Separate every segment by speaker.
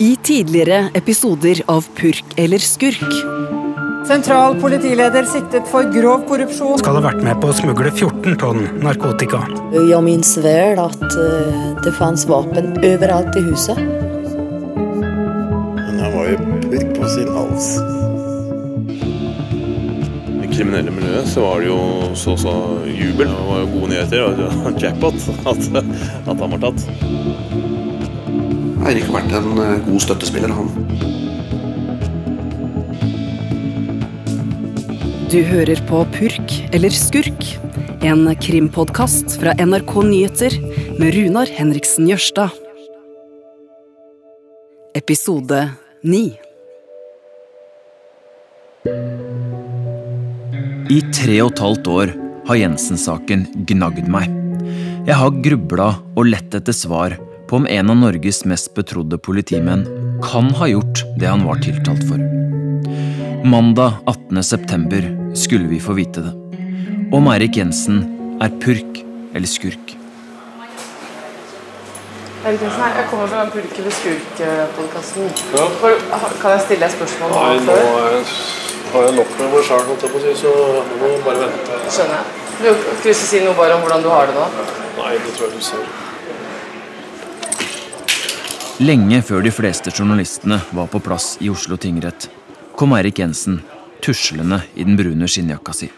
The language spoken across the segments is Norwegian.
Speaker 1: I tidligere episoder av Purk eller skurk.
Speaker 2: Sentral politileder siktet for grov korrupsjon.
Speaker 3: Skal ha vært med på å smugle 14 tonn narkotika.
Speaker 4: Jeg minnes vel att eh, det fanns vapen overalt i huset.
Speaker 5: Men han var jo purk på sin hals.
Speaker 6: I kriminelle miljøet så var det jo så så jubel. Det var jo gode nyheter. og Jackpot at, at han var tatt.
Speaker 7: Eirik har vært en eh, god støttespiller, han.
Speaker 1: Du hører på Purk eller skurk, en krimpodkast fra NRK Nyheter med Runar Henriksen Jørstad. Episode 9.
Speaker 8: I tre og et halvt år har Jensen-saken gnagd meg. Jeg har grubla og lett etter svar på om en av Norges mest betrodde politimenn kan ha gjort det han var tiltalt for. Mandag 18. september skulle vi få vite det. Om Eirik Jensen er purk eller skurk.
Speaker 9: Erik Jensen her, jeg kommer fra den Purk eller skurk-podkasten. Kan jeg stille deg spørsmål
Speaker 10: Nei,
Speaker 9: nå
Speaker 10: jeg- har jeg nok med meg sjøl, holdt jeg på å si, så nå må jeg bare vente.
Speaker 9: Skjønner jeg. Du å si noe bare om hvordan du har det nå?
Speaker 10: Nei, det tror jeg du ser.
Speaker 8: Lenge før de fleste journalistene var på plass i Oslo tingrett, kom Eirik Jensen tuslende i den brune skinnjakka si.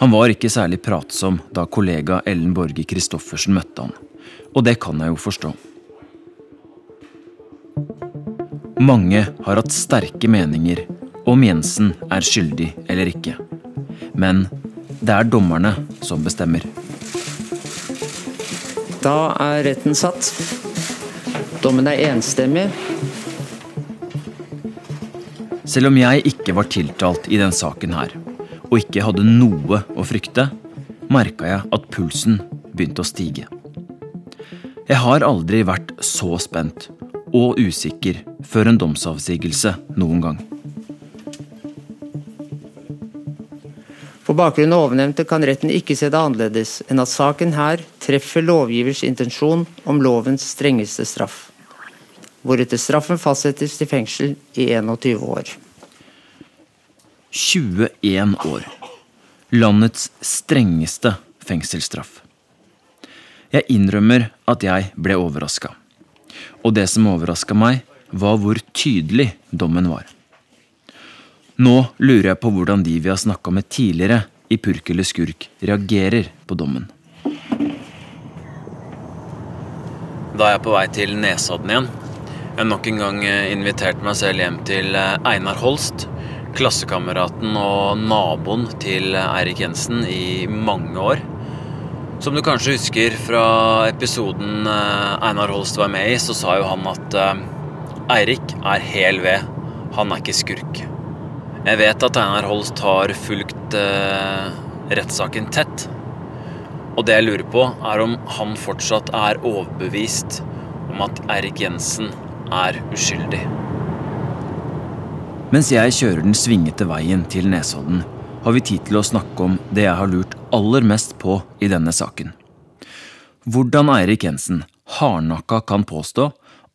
Speaker 8: Han var ikke særlig pratsom da kollega Ellen Borge Christoffersen møtte han, og det kan jeg jo forstå. Mange har hatt sterke meninger om Jensen er skyldig eller ikke. Men det er dommerne som bestemmer.
Speaker 11: Da er retten satt. Dommen er enstemmig.
Speaker 8: Selv om jeg ikke var tiltalt i den saken her, og ikke hadde noe å frykte, merka jeg at pulsen begynte å stige. Jeg har aldri vært så spent og usikker før en domsavsigelse noen gang.
Speaker 11: På bakgrunn av ovennevnte kan retten ikke se det annerledes enn at saken her treffer lovgivers intensjon om lovens strengeste straff, hvoretter straffen fastsettes til fengsel i 21 år.
Speaker 8: 21 år. Landets strengeste fengselsstraff. Jeg innrømmer at jeg ble overraska. Og det som overraska meg, var hvor tydelig dommen var. Nå lurer jeg på hvordan de vi har snakka med tidligere i Purk eller skurk, reagerer på dommen. Da er jeg på vei til Nesodden igjen. Jeg nok en gang inviterte invitert meg selv hjem til eh, Einar Holst, klassekameraten og naboen til eh, Eirik Jensen i mange år. Som du kanskje husker fra episoden eh, Einar Holst var med i, så sa jo han at eh, Eirik er hel ved, han er ikke skurk. Jeg vet at Einar Holst har fulgt eh, rettssaken tett. Og det jeg lurer på, er om han fortsatt er overbevist om at Eirik Jensen er uskyldig. Mens jeg kjører den svingete veien til Nesodden, har vi tid til å snakke om det jeg har lurt aller mest på i denne saken. Hvordan Eirik Jensen hardnakka kan påstå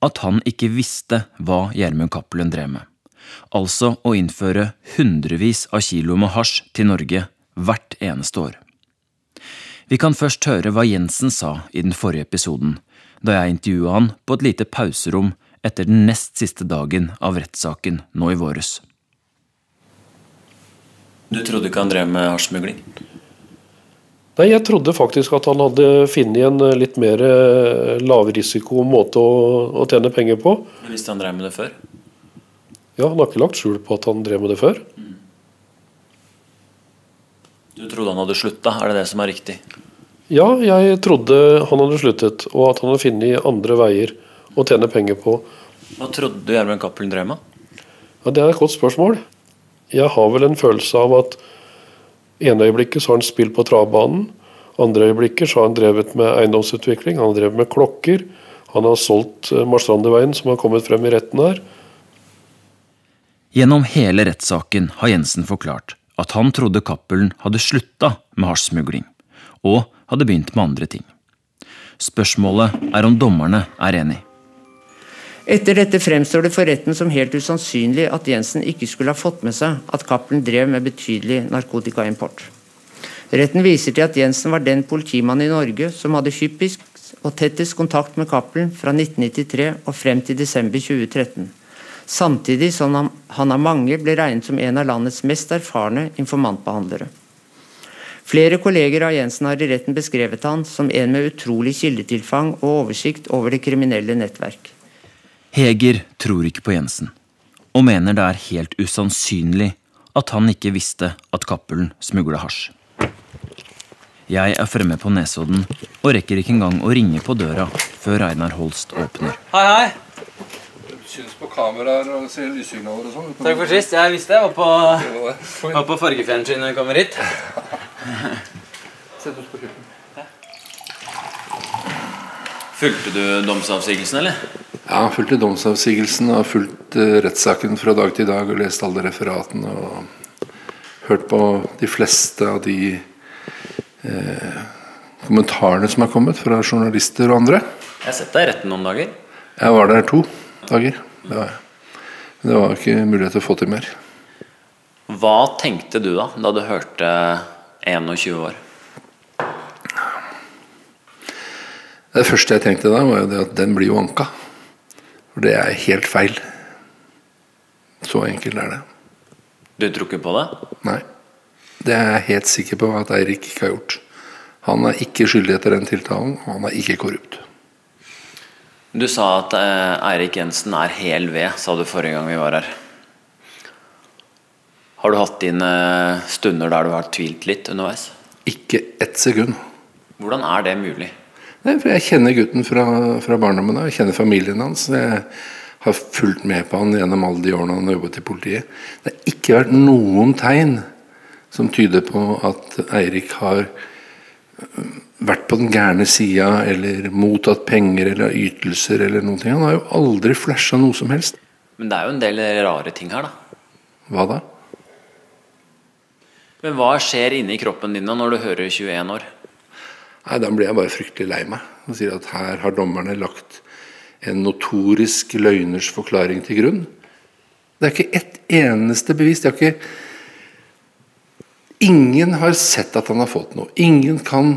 Speaker 8: at han ikke visste hva Gjermund Cappelen drev med. Altså å innføre hundrevis av kilo med hasj til Norge hvert eneste år. Vi kan først høre hva Jensen sa i den forrige episoden, da jeg intervjua han på et lite pauserom etter den nest siste dagen av rettssaken nå i våres. Du trodde ikke han drev med hasjsmugling?
Speaker 10: Nei, jeg trodde faktisk at han hadde funnet en eh, litt mer eh, lavrisiko måte å, å tjene penger på.
Speaker 8: Men visste han drev med det før?
Speaker 10: Ja, han har ikke lagt skjul på at han drev med det før.
Speaker 8: Du trodde han hadde slutta, er det det som er riktig?
Speaker 10: Ja, jeg trodde han hadde sluttet, og at han hadde funnet andre veier å tjene penger på.
Speaker 8: Hva trodde du Gjermund Cappelen drev med?
Speaker 10: Ja, Det er et godt spørsmål. Jeg har vel en følelse av at ene øyeblikket så har han spilt på travbanen. Andre øyeblikket så har han drevet med eiendomsutvikling, han har drevet med klokker. Han har solgt Marstrandeveien, som har kommet frem i retten her.
Speaker 8: Gjennom hele rettssaken har Jensen forklart at han trodde Cappelen hadde slutta med hasjsmugling, og hadde begynt med andre ting. Spørsmålet er om dommerne er enig.
Speaker 11: Etter dette fremstår det for retten som helt usannsynlig at Jensen ikke skulle ha fått med seg at Cappelen drev med betydelig narkotikaimport. Retten viser til at Jensen var den politimannen i Norge som hadde hyppigst og tettest kontakt med Cappelen fra 1993 og frem til desember 2013, samtidig som han av mange ble regnet som en av landets mest erfarne informantbehandlere. Flere kolleger av Jensen har i retten beskrevet han som en med utrolig kildetilfang og oversikt over det kriminelle nettverk.
Speaker 8: Heger tror ikke på Jensen, og mener det er helt usannsynlig at han ikke visste at Cappelen smugla hasj. Jeg er fremme på Nesodden og rekker ikke engang å ringe på døra før Einar Holst åpner.
Speaker 12: Hei, hei.
Speaker 13: Du syns på kameraer og ser lyssignaler og sånn.
Speaker 12: Takk for sist. Jeg visste jeg var på, var på fargefjernsynet når jeg kommer hit.
Speaker 13: Sett oss på kjøkkenet.
Speaker 8: Fulgte du domsavsigelsen, eller?
Speaker 13: Ja, fulgte domsavsigelsen og fulgt uh, rettssaken fra dag til dag og lest alle referatene og hørt på de fleste av de eh, kommentarene som er kommet fra journalister og andre.
Speaker 8: Jeg har sett deg i retten noen dager.
Speaker 13: Jeg var der to dager. Det var, det var ikke mulighet til å få til mer.
Speaker 8: Hva tenkte du da, da du hørte 21 år?
Speaker 13: Det første jeg tenkte da, var jo det at den blir jo anka. For det er helt feil. Så enkelt er det.
Speaker 8: Du tror ikke på det?
Speaker 13: Nei. Det er jeg helt sikker på at Eirik ikke har gjort. Han er ikke skyldig etter den tiltalen, og han er ikke korrupt.
Speaker 8: Du sa at eh, Eirik Jensen er hel ved, sa du forrige gang vi var her. Har du hatt dine stunder der du har tvilt litt underveis?
Speaker 13: Ikke ett sekund.
Speaker 8: Hvordan er det mulig?
Speaker 13: Nei, for Jeg kjenner gutten fra, fra barndommen av. Jeg kjenner familien hans. Jeg har fulgt med på han gjennom alle de årene han har jobbet i politiet. Det har ikke vært noen tegn som tyder på at Eirik har vært på den gærne sida eller mottatt penger eller ytelser eller noen ting. Han har jo aldri flasha noe som helst.
Speaker 8: Men det er jo en del rare ting her, da.
Speaker 13: Hva da?
Speaker 8: Men hva skjer inni kroppen din når du hører 21 år?
Speaker 13: Nei, Da blir jeg bare fryktelig lei meg og sier at her har dommerne lagt en notorisk løgners forklaring til grunn. Det er ikke ett eneste bevis. Det er ikke Ingen har sett at han har fått noe. Ingen kan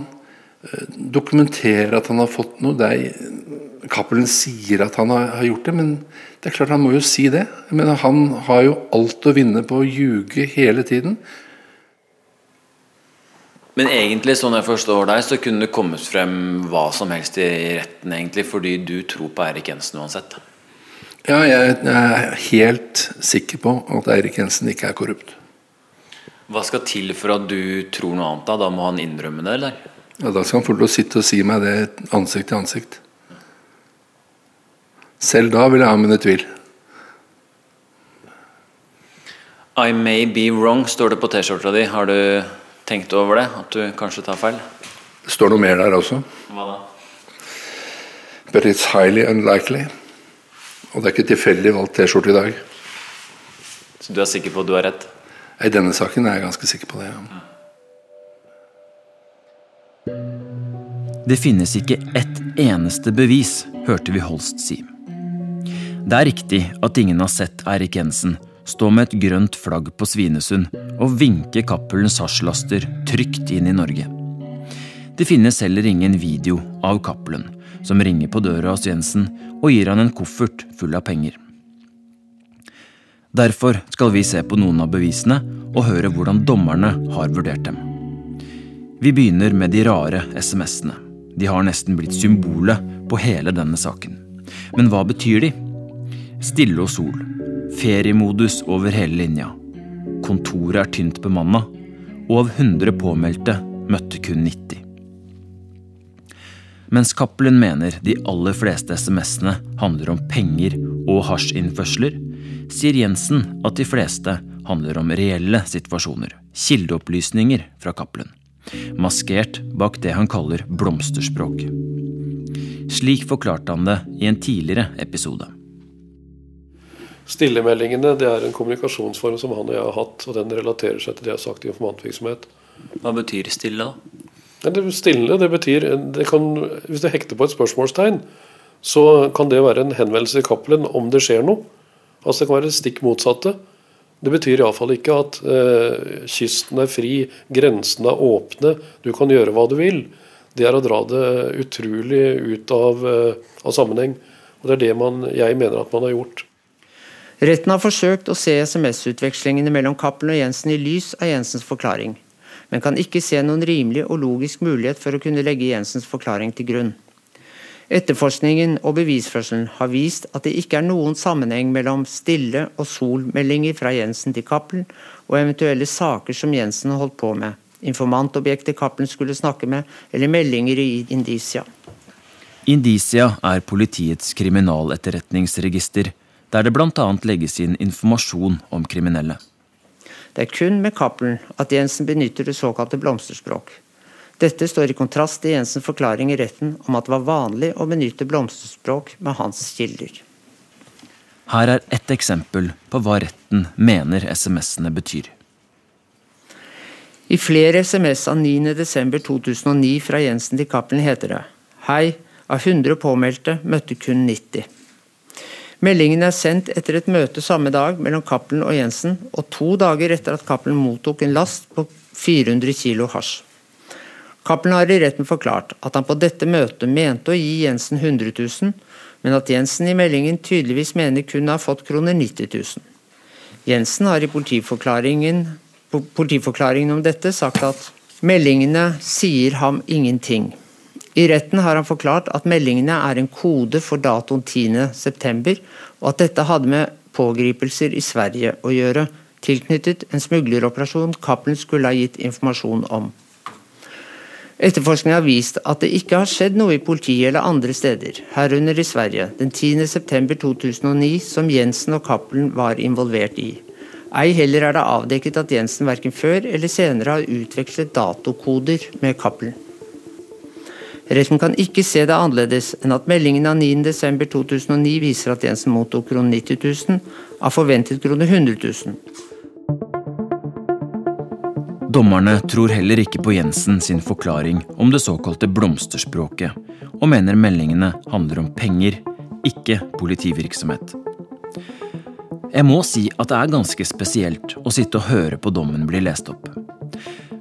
Speaker 13: dokumentere at han har fått noe. Det Cappelen sier at han har, gjort det, men det er klart han må jo si det. Men han har jo alt å vinne på å ljuge hele tiden.
Speaker 8: Men egentlig, sånn jeg forstår deg, så kunne det kommet frem hva som helst i retten, egentlig, fordi du tror på Eirik Jensen uansett?
Speaker 13: Ja, jeg er helt sikker på at Eirik Jensen ikke er korrupt.
Speaker 8: Hva skal til for at du tror noe annet? Da Da må han innrømme det, eller?
Speaker 13: Ja, Da skal han få lov til å sitte og si meg det ansikt til ansikt. Selv da vil jeg ha mine tvil.
Speaker 8: I may be wrong, står det på T-skjorta di. Har du tenkt over det? At du kanskje tar feil?
Speaker 13: Det står noe mer der også.
Speaker 8: Hva da?
Speaker 13: But it's highly unlikely. Og det er ikke tilfeldig valgt T-skjorte i dag.
Speaker 8: Så du er sikker på at du har rett?
Speaker 13: I denne saken er jeg ganske sikker på det. ja.
Speaker 8: Det finnes ikke ett eneste bevis, hørte vi Holst si. Det er riktig at ingen har sett Eirik Jensen stå med et grønt flagg på Svinesund og vinke Cappelens hasjlaster trygt inn i Norge. Det finnes heller ingen video av Cappelen, som ringer på døra hos Jensen og gir han en koffert full av penger. Derfor skal vi se på noen av bevisene og høre hvordan dommerne har vurdert dem. Vi begynner med de rare SMS-ene. De har nesten blitt symbolet på hele denne saken. Men hva betyr de? Stille og sol. Feriemodus over hele linja. Kontoret er tynt bemanna. Og av 100 påmeldte møtte kun 90. Mens Cappelen mener de aller fleste SMS-ene handler om penger og hasjinnførsler, sier Jensen at de fleste handler om reelle situasjoner. Kildeopplysninger fra Cappelen. Maskert bak det han kaller blomsterspråk. Slik forklarte han det i en tidligere episode.
Speaker 13: Stillemeldingene det er en kommunikasjonsform som han og jeg har hatt, og den relaterer seg til det jeg har sagt i informantvirksomhet.
Speaker 8: Hva betyr stille, da?
Speaker 13: Det stille, det betyr det kan, Hvis du hekter på et spørsmålstegn,
Speaker 10: så kan det være en henvendelse i Cappelen om det skjer noe. Altså Det kan være det stikk motsatte. Det betyr iallfall ikke at eh, kysten er fri, grensene er åpne, du kan gjøre hva du vil. Det er å dra det utrolig ut av, eh, av sammenheng. Og Det er det man, jeg mener at man har gjort.
Speaker 11: Retten har forsøkt å se SMS-utvekslingene mellom Cappelen og Jensen i lys av Jensens forklaring, men kan ikke se noen rimelig og logisk mulighet for å kunne legge Jensens forklaring til grunn. Etterforskningen og bevisførselen har vist at det ikke er noen sammenheng mellom stille- og solmeldinger fra Jensen til Cappelen og eventuelle saker som Jensen holdt på med, informantobjekter Cappelen skulle snakke med, eller meldinger i Indicia.
Speaker 8: Indicia er politiets kriminaletterretningsregister, der det bl.a. legges inn informasjon om kriminelle.
Speaker 11: Det er kun med Cappelen at Jensen benytter det såkalte blomsterspråk. Dette står i kontrast til Jensens forklaring i retten om at det var vanlig å benytte blomsterspråk med hans kilder.
Speaker 8: Her er ett eksempel på hva retten mener SMS-ene betyr.
Speaker 11: I flere SMS av 9.12.2009 fra Jensen til Cappelen heter det Hei, av 100 påmeldte møtte kun 90. Meldingen er sendt etter et møte samme dag mellom Cappelen og Jensen, og to dager etter at Cappelen mottok en last på 400 kilo hasj. Cappelen har i retten forklart at han på dette møtet mente å gi Jensen 100 000, men at Jensen i meldingen tydeligvis mener kun har fått kroner 90 000. Jensen har i politiforklaringen, politiforklaringen om dette sagt at meldingene sier ham ingenting. I retten har han forklart at meldingene er en kode for datoen 10.9, og at dette hadde med pågripelser i Sverige å gjøre, tilknyttet en smugleroperasjon Cappelen skulle ha gitt informasjon om. Etterforskningen har vist at det ikke har skjedd noe i politiet eller andre steder, herunder i Sverige, den 10.9.2009 som Jensen og Cappelen var involvert i. Ei heller er det avdekket at Jensen verken før eller senere har utvekslet datokoder med Cappelen. Retten kan ikke se det annerledes enn at meldingen av 9.12.2009 viser at Jensen mottok kroner 90 000 av forventet kroner 100 000.
Speaker 8: Dommerne tror heller ikke på Jensen sin forklaring om det såkalte blomsterspråket, og mener meldingene handler om penger, ikke politivirksomhet. Jeg må si at det er ganske spesielt å sitte og høre på dommen bli lest opp.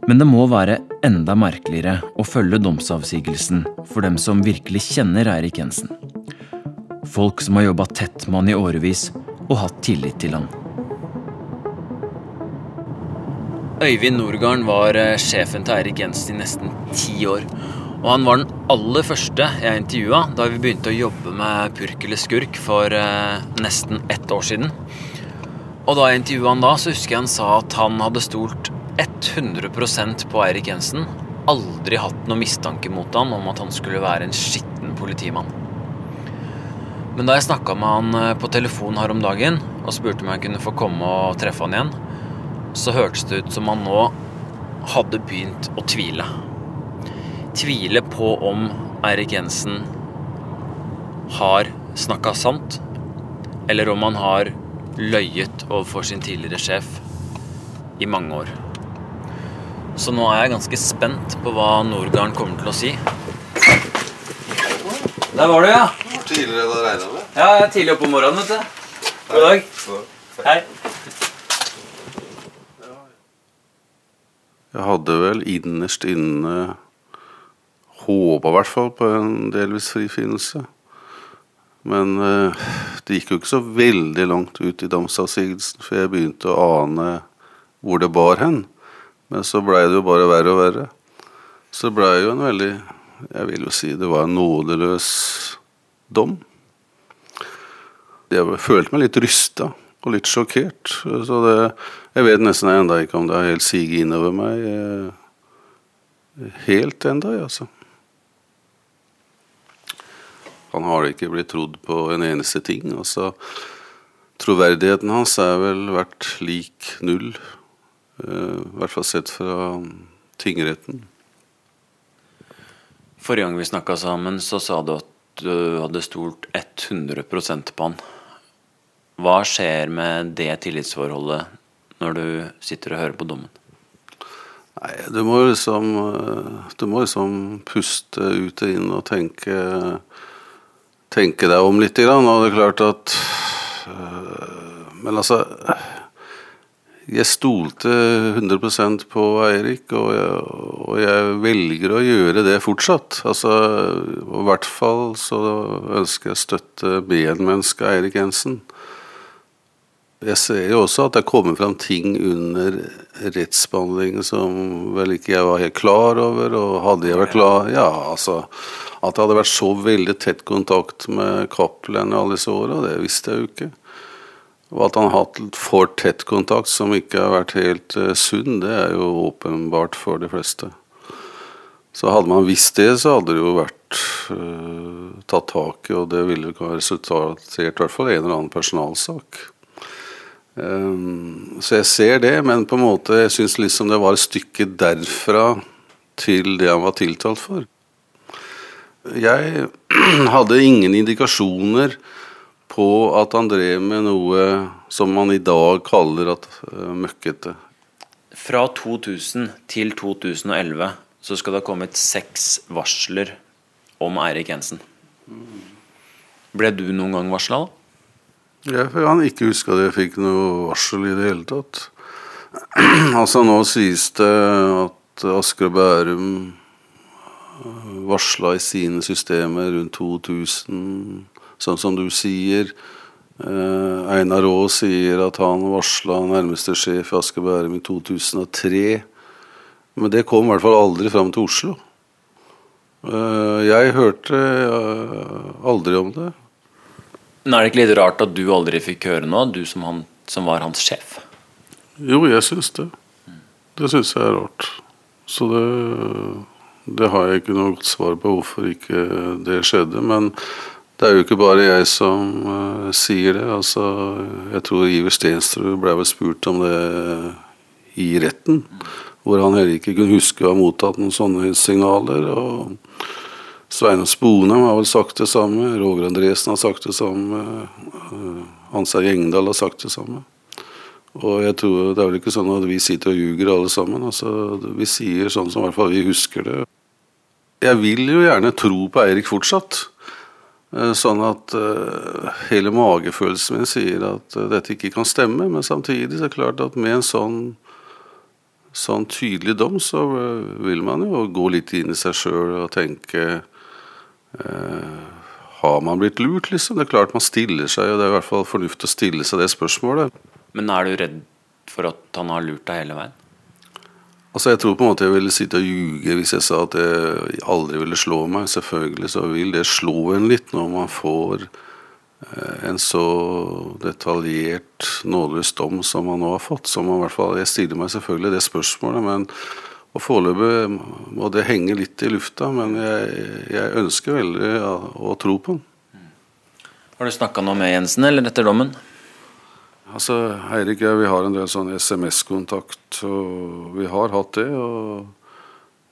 Speaker 8: Men det må være enda merkeligere å følge domsavsigelsen for dem som virkelig kjenner Eirik Jensen. Folk som har jobba tett med han i årevis og hatt tillit til han. Øyvind Norgarden var eh, sjefen til Eirik Jensen i nesten ti år. Og han var den aller første jeg intervjua da vi begynte å jobbe med Purk eller skurk for eh, nesten ett år siden. Og da jeg intervjua han da, så husker jeg han sa at han hadde stolt 100% på Eirik Jensen. Aldri hatt noe mistanke mot han om at han skulle være en skitten politimann. Men da jeg snakka med han eh, på telefon her om dagen og spurte om jeg kunne få komme og treffe han igjen, så hørtes det ut som han nå hadde begynt å tvile. Tvile på om Eirik Jensen har snakka sant, eller om han har løyet overfor sin tidligere sjef i mange år. Så nå er jeg ganske spent på hva Nordgarden kommer til å si. Der var du, ja.
Speaker 5: Tidligere enn jeg regna med?
Speaker 8: Ja, jeg er tidlig oppe om morgenen, vet du. God dag. Hei.
Speaker 5: Jeg hadde vel innerst inne håpa i hvert fall på en delvis frifinnelse. Men uh, det gikk jo ikke så veldig langt ut i domsavsigelsen før jeg begynte å ane hvor det bar hen. Men så blei det jo bare verre og verre. Så blei jo en veldig Jeg vil jo si det var en nådeløs dom. Jeg følte meg litt rysta og litt sjokkert. Så det, jeg vet nesten enda ikke om det har helt siget innover meg eh, helt enda, altså. Han har ikke blitt trodd på en eneste ting. altså Troverdigheten hans er vel vært lik null, i hvert fall sett fra tingretten.
Speaker 8: Forrige gang vi snakka sammen, så sa du at du hadde stolt 100 på han. Hva skjer med det tillitsforholdet når du sitter og hører på dommen?
Speaker 5: Nei, du må liksom Du må liksom puste ut og inn og tenke tenke deg om litt. Og det er klart at øh, Men altså Jeg stolte 100% på Eirik, og jeg, og jeg, velger å gjøre det fortsatt. Altså, I hvert fall så ønsker jeg å støtte medmennesket Eirik Jensen. Jeg ser jo også at det kommer fram ting under rettsbehandlingen som vel ikke jeg var helt klar over. Og hadde jeg vært klar Ja, altså At det hadde vært så veldig tett kontakt med Cappelen alle disse åra, det visste jeg jo ikke. Og at han har hatt for tett kontakt som ikke har vært helt uh, sunn, det er jo åpenbart for de fleste. Så hadde man visst det, så hadde det jo vært uh, tatt tak i, og det ville ha resultert i hvert fall en eller annen personalsak. Um, så jeg ser det, men på en måte jeg syns liksom det var et stykke derfra til det han var tiltalt for. Jeg hadde ingen indikasjoner på at han drev med noe som man i dag kaller at uh, møkkete.
Speaker 8: Fra 2000 til 2011 så skal det ha kommet seks varsler om Eirik Jensen. Ble du noen gang varsla, da?
Speaker 5: Jeg kan ikke huske at jeg fikk noe varsel i det hele tatt. altså Nå sies det at Asker og Bærum varsla i sine systemer rundt 2000 sånn som du sier. Eh, Einar Aa sier at han varsla nærmeste sjef i Asker Bærum i 2003. Men det kom i hvert fall aldri fram til Oslo. Eh, jeg hørte eh, aldri om det.
Speaker 8: Men Er det ikke litt rart at du aldri fikk høre noe, du som, han, som var hans sjef?
Speaker 5: Jo, jeg syns det. Det syns jeg er rart. Så det, det har jeg ikke noe godt svar på hvorfor ikke det skjedde. Men det er jo ikke bare jeg som uh, sier det. altså Jeg tror Iver Stensrud ble vel spurt om det i retten. Hvor han heller ikke kunne huske å ha mottatt noen sånne signaler. og Sveinung Sponheim har vel sagt det samme. Roger Andresen har sagt det samme. Uh, Hansa Gjengdal har sagt det samme. Og jeg tror Det er vel ikke sånn at vi sitter og ljuger alle sammen. altså Vi sier sånn som i hvert fall vi husker det. Jeg vil jo gjerne tro på Eirik fortsatt. Eh, sånn at uh, hele magefølelsen min sier at uh, dette ikke kan stemme. Men samtidig så er det klart at med en sånn, sånn tydelig dom, så vil man jo gå litt inn i seg sjøl og tenke Har man blitt lurt, liksom? Det er klart man stiller seg, og det er i hvert fall fornuftig å stille seg det spørsmålet.
Speaker 8: Men er du redd for at han har lurt deg hele veien?
Speaker 5: Altså Jeg tror på en måte jeg ville sitte og ljuge hvis jeg sa at jeg aldri ville slå meg. Selvfølgelig så vil det slå en litt når man får eh, en så detaljert nådeløs dom som man nå har fått. Som man i hvert fall, Jeg stiller meg selvfølgelig det spørsmålet, men og foreløpig må det henge litt i lufta. Men jeg, jeg ønsker veldig å, å tro på den.
Speaker 8: Har du snakka noe med Jensen eller etter dommen?
Speaker 5: Altså, Eirik og jeg vi har en del sånn SMS-kontakt, og vi har hatt det. Og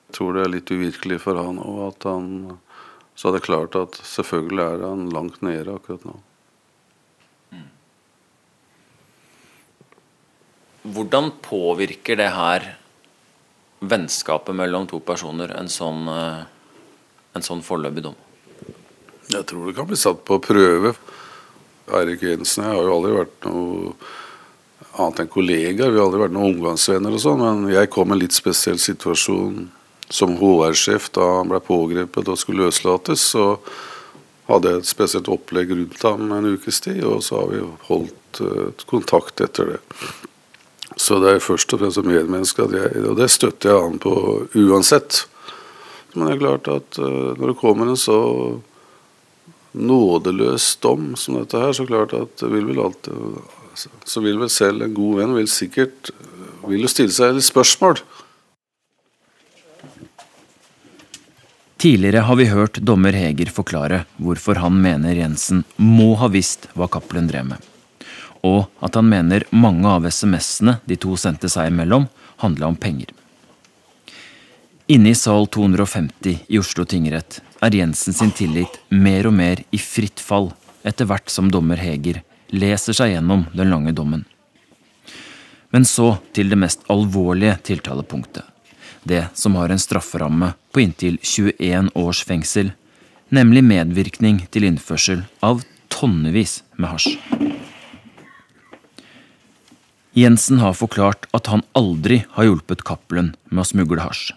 Speaker 5: jeg tror det er litt uvirkelig for han òg at han Så er det klart at selvfølgelig er han langt nede akkurat nå.
Speaker 8: Hvordan påvirker det her vennskapet mellom to personer, en sånn, eh, en sånn foreløpig dom?
Speaker 5: Jeg tror det kan bli satt på prøve. Eirik Jensen og jeg har jo aldri vært noe annet enn kollegaer. Vi har aldri vært noen omgangsvenner og sånn, men jeg kom i en litt spesiell situasjon som HR-sjef da han ble pågrepet og skulle løslates. Så hadde jeg et spesielt opplegg rundt ham en ukes tid, og så har vi holdt uh, kontakt etter det. Så det er først og fremst som medmenneske, og det støtter jeg han på uansett. Men det er klart at uh, når det kommer en så nådeløs dom som dette her, så klart at vil vel alltid Så vil vel selv en god venn vil sikkert vil jo stille seg litt spørsmål.
Speaker 8: Tidligere har vi hørt dommer Heger forklare hvorfor han mener Jensen må ha visst hva Cappelen drev med, og at han mener mange av SMS-ene de to sendte seg imellom, handla om penger. Inne i sal 250 i Oslo tingrett er Jensen sin tillit mer og mer i fritt fall etter hvert som dommer Heger leser seg gjennom den lange dommen. Men så til det mest alvorlige tiltalepunktet. Det som har en strafferamme på inntil 21 års fengsel, nemlig medvirkning til innførsel av tonnevis med hasj. Jensen har forklart at han aldri har hjulpet Cappelen med å smugle hasj.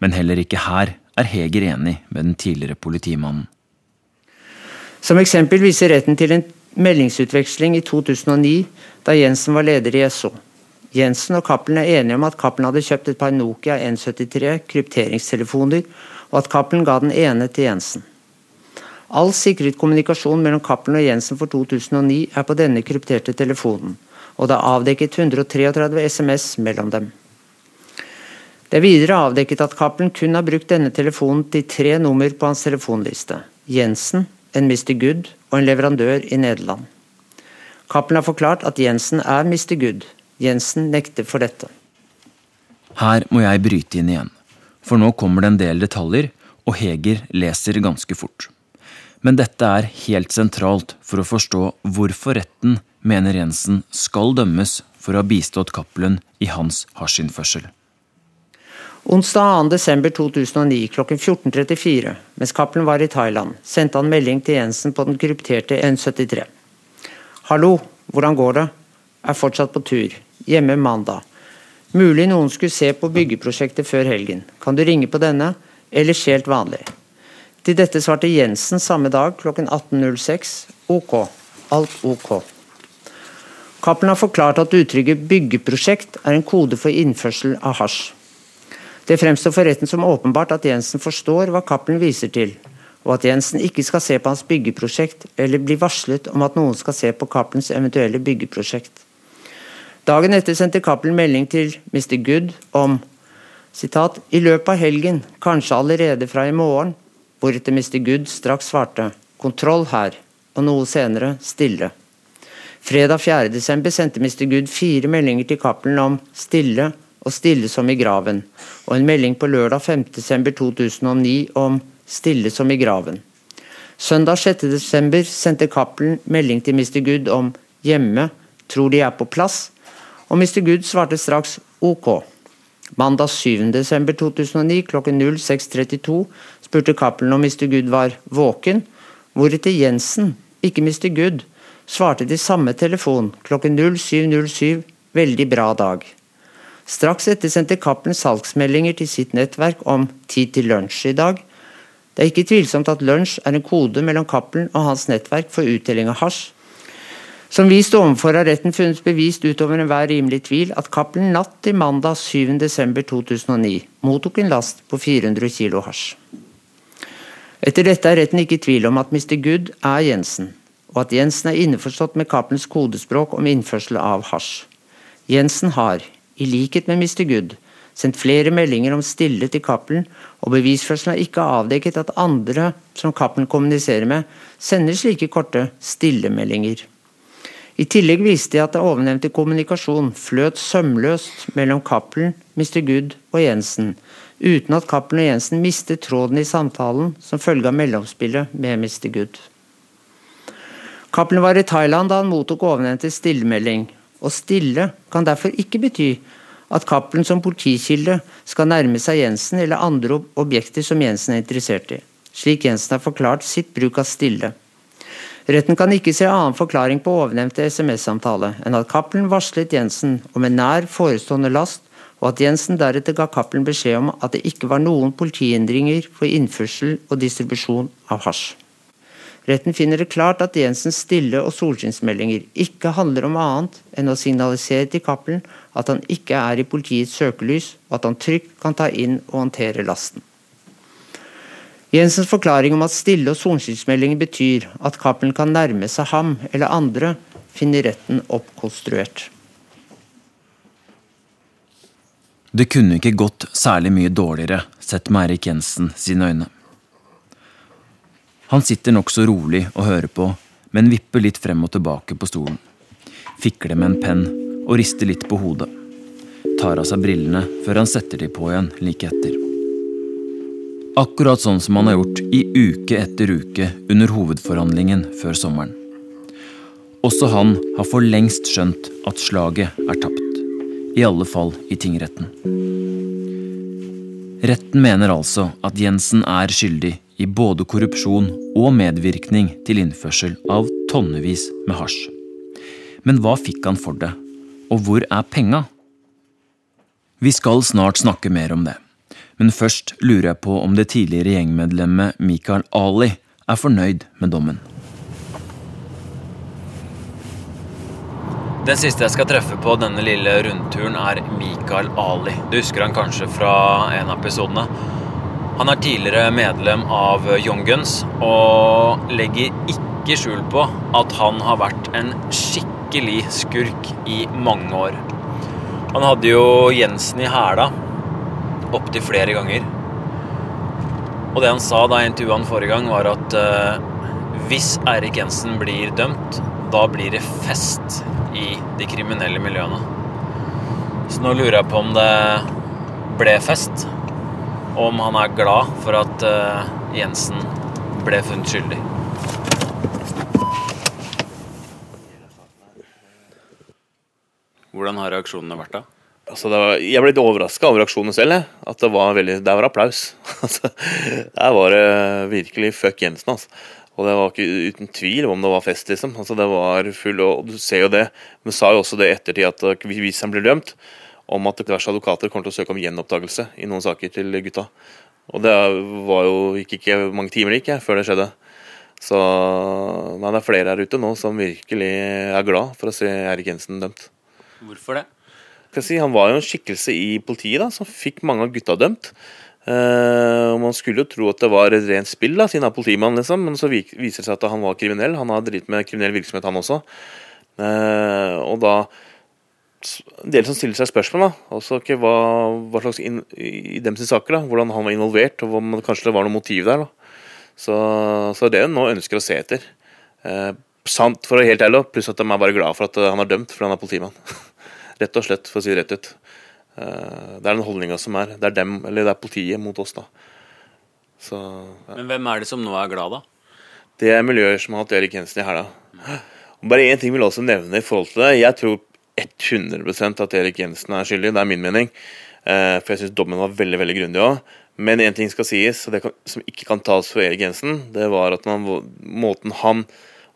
Speaker 8: Men heller ikke her er Heger enig med den tidligere politimannen.
Speaker 11: Som eksempel viser retten til en meldingsutveksling i 2009, da Jensen var leder i SO. Jensen og Cappelen er enige om at Cappelen hadde kjøpt et par Nokia 173 krypteringstelefoner, og at Cappelen ga den ene til Jensen. All sikret kommunikasjon mellom Cappelen og Jensen for 2009 er på denne krypterte telefonen og det er avdekket 133 SMS mellom dem. Det er videre avdekket at Cappelen kun har brukt denne telefonen til tre nummer på hans telefonliste. Jensen, en Mr. Good og en leverandør i Nederland. Cappelen har forklart at Jensen er Mr. Good. Jensen nekter for dette.
Speaker 8: Her må jeg bryte inn igjen, for nå kommer det en del detaljer, og Heger leser ganske fort. Men dette er helt sentralt for å forstå hvorfor retten mener Jensen skal dømmes for å ha bistått Cappelen i hans hasjinnførsel.
Speaker 11: Onsdag 2.12.2009 klokken 14.34, mens Cappelen var i Thailand, sendte han melding til Jensen på den krypterte N73. Hallo, hvordan går det? Er fortsatt på tur. Hjemme mandag. Mulig noen skulle se på byggeprosjektet før helgen. Kan du ringe på denne? Ellers helt vanlig. Til dette svarte Jensen samme dag klokken 18.06. Ok. Alt ok. Cappelen har forklart at uttrykket 'byggeprosjekt' er en kode for innførsel av hasj. Det fremstår for retten som åpenbart at Jensen forstår hva Cappelen viser til, og at Jensen ikke skal se på hans byggeprosjekt eller bli varslet om at noen skal se på Cappelens eventuelle byggeprosjekt. Dagen etter sendte Cappelen melding til Mr. Good om sitat, 'I løpet av helgen, kanskje allerede fra i morgen', hvoretter Mr. Good straks svarte 'kontroll her', og noe senere 'stille'. Fredag 4.12. sendte Mr. Good fire meldinger til Cappelen om 'stille' og 'stille som i graven', og en melding på lørdag 5.12.2009 om 'stille som i graven'. Søndag 6.12. sendte Cappelen melding til Mr. Good om 'hjemme, tror de er på plass', og Mr. Good svarte straks 'ok'. Mandag 7.12.2009 klokken 06.32 spurte Cappelen om Mr. Good var våken, hvoretter Jensen, ikke Mr. Good, svarte til samme telefon klokken 07.07 veldig bra dag. Straks etter sendte Cappelen salgsmeldinger til sitt nettverk om tid til lunsj i dag. Det er ikke tvilsomt at lunsj er en kode mellom Cappelen og hans nettverk for utdeling av hasj. Som vist ovenfor har retten funnet bevist utover enhver rimelig tvil at Cappelen natt til mandag 7.12.2009 mottok en last på 400 kg hasj. Etter dette er retten ikke i tvil om at Mr. Good er Jensen, og at Jensen er innforstått med Cappelens kodespråk om innførsel av hasj. Jensen har, i likhet med Mr. Good, sendt flere meldinger om stille til Cappelen, og bevisførselen har ikke avdekket at andre som Cappelen kommuniserer med, sender slike korte stillemeldinger. I tillegg viste de at det ovennevnte kommunikasjon fløt sømløst mellom Cappelen, Mr. Good og Jensen, uten at Cappelen og Jensen mistet tråden i samtalen som følge av mellomspillet med Mr. Good. Cappelen var i Thailand da han mottok ovennevnte stillemelding, og stille kan derfor ikke bety at Cappelen som politikilde skal nærme seg Jensen eller andre objekter som Jensen er interessert i, slik Jensen har forklart sitt bruk av stille. Retten kan ikke se annen forklaring på ovennevnte SMS-samtale enn at Cappelen varslet Jensen om en nær forestående last, og at Jensen deretter ga Cappelen beskjed om at det ikke var noen politihindringer for innførsel og distribusjon av hasj. Retten finner det klart at Jensens stille- og solskinnsmeldinger ikke handler om annet enn å signalisere til Cappelen at han ikke er i politiets søkelys, og at han trygt kan ta inn og håndtere lasten. Jensens forklaring om at stille- og solskinnsmeldinger betyr at Cappelen kan nærme seg ham eller andre, finner retten oppkonstruert.
Speaker 8: Det kunne ikke gått særlig mye dårligere, sett med Eirik Jensen sine øyne. Han sitter nokså rolig og hører på, men vipper litt frem og tilbake på stolen. Fikler med en penn og rister litt på hodet. Tar av seg brillene før han setter de på igjen like etter. Akkurat sånn som han har gjort i uke etter uke under hovedforhandlingen før sommeren. Også han har for lengst skjønt at slaget er tapt. I alle fall i tingretten. Retten mener altså at Jensen er skyldig
Speaker 12: i både korrupsjon og medvirkning til innførsel av tonnevis med hasj. Men hva fikk han for det, og hvor er penga? Vi skal snart snakke mer om det, men først lurer jeg på om det tidligere gjengmedlemmet Mikael Ali er fornøyd med dommen. Den siste jeg skal treffe på denne lille rundturen, er Mikael Ali. Du husker han kanskje fra en av episodene? Han er tidligere medlem av Young Guns og legger ikke skjul på at han har vært en skikkelig skurk i mange år. Han hadde jo Jensen i hæla opptil flere ganger. Og det han sa da jeg intervjua han forrige gang, var at uh, hvis Eirik Jensen blir dømt, da blir det fest i de kriminelle miljøene. Så nå lurer jeg på om det ble fest, om han er glad for at uh, Jensen ble funnet skyldig. Hvordan har reaksjonene vært da?
Speaker 6: Altså, var, jeg ble litt overraska over reaksjonen selv. Jeg. At det var veldig, Der var applaus. Altså, der var det virkelig fuck Jensen. Altså. Og det var ikke uten tvil om det var fest, liksom. Altså, det var full, og Du ser jo det. Men sa jo også det i ettertid, at uh, hvis han blir dømt, om at diverse advokater kommer til å søke om gjenopptakelse i noen saker til gutta. Og det var jo ikke, ikke mange timer gikk før det skjedde. Så men det er flere her ute nå som virkelig er glad for å se Erik Jensen dømt.
Speaker 12: Hvorfor det?
Speaker 6: Si, han var jo en skikkelse i politiet da, som fikk mange av gutta dømt. Uh, man skulle jo tro at det var et rent spill, da, siden han er politimann, liksom, men så viser det seg at han var kriminell. Han har dritt med kriminell virksomhet, han også. Uh, og da En del som stiller seg spørsmål, da. Også, okay, hva, hva, slags in, i dem sine saker, da, hvordan han var involvert, og om kanskje det var noe motiv der. da. Så, så det er det nå ønsker å se etter. Eh, sant, for å være helt ærlig, pluss at de er bare glad for at han er dømt fordi han er politimann. rett og slett, for å si det rett ut. Eh, det er den holdninga som er. Det er dem, eller det er politiet mot oss, da. Så,
Speaker 12: ja. Men hvem er det som nå er glad, da?
Speaker 6: Det er miljøer som har hatt Erik Jensen i hæla. Bare én ting vil jeg også nevne i forhold til det. Jeg tror 100 at Erik Jensen er skyldig. Det er min mening. Eh, for jeg syns dommen var veldig veldig grundig òg. Men én ting skal sies, og kan, som ikke kan tas for Erik Jensen, det var at man, måten han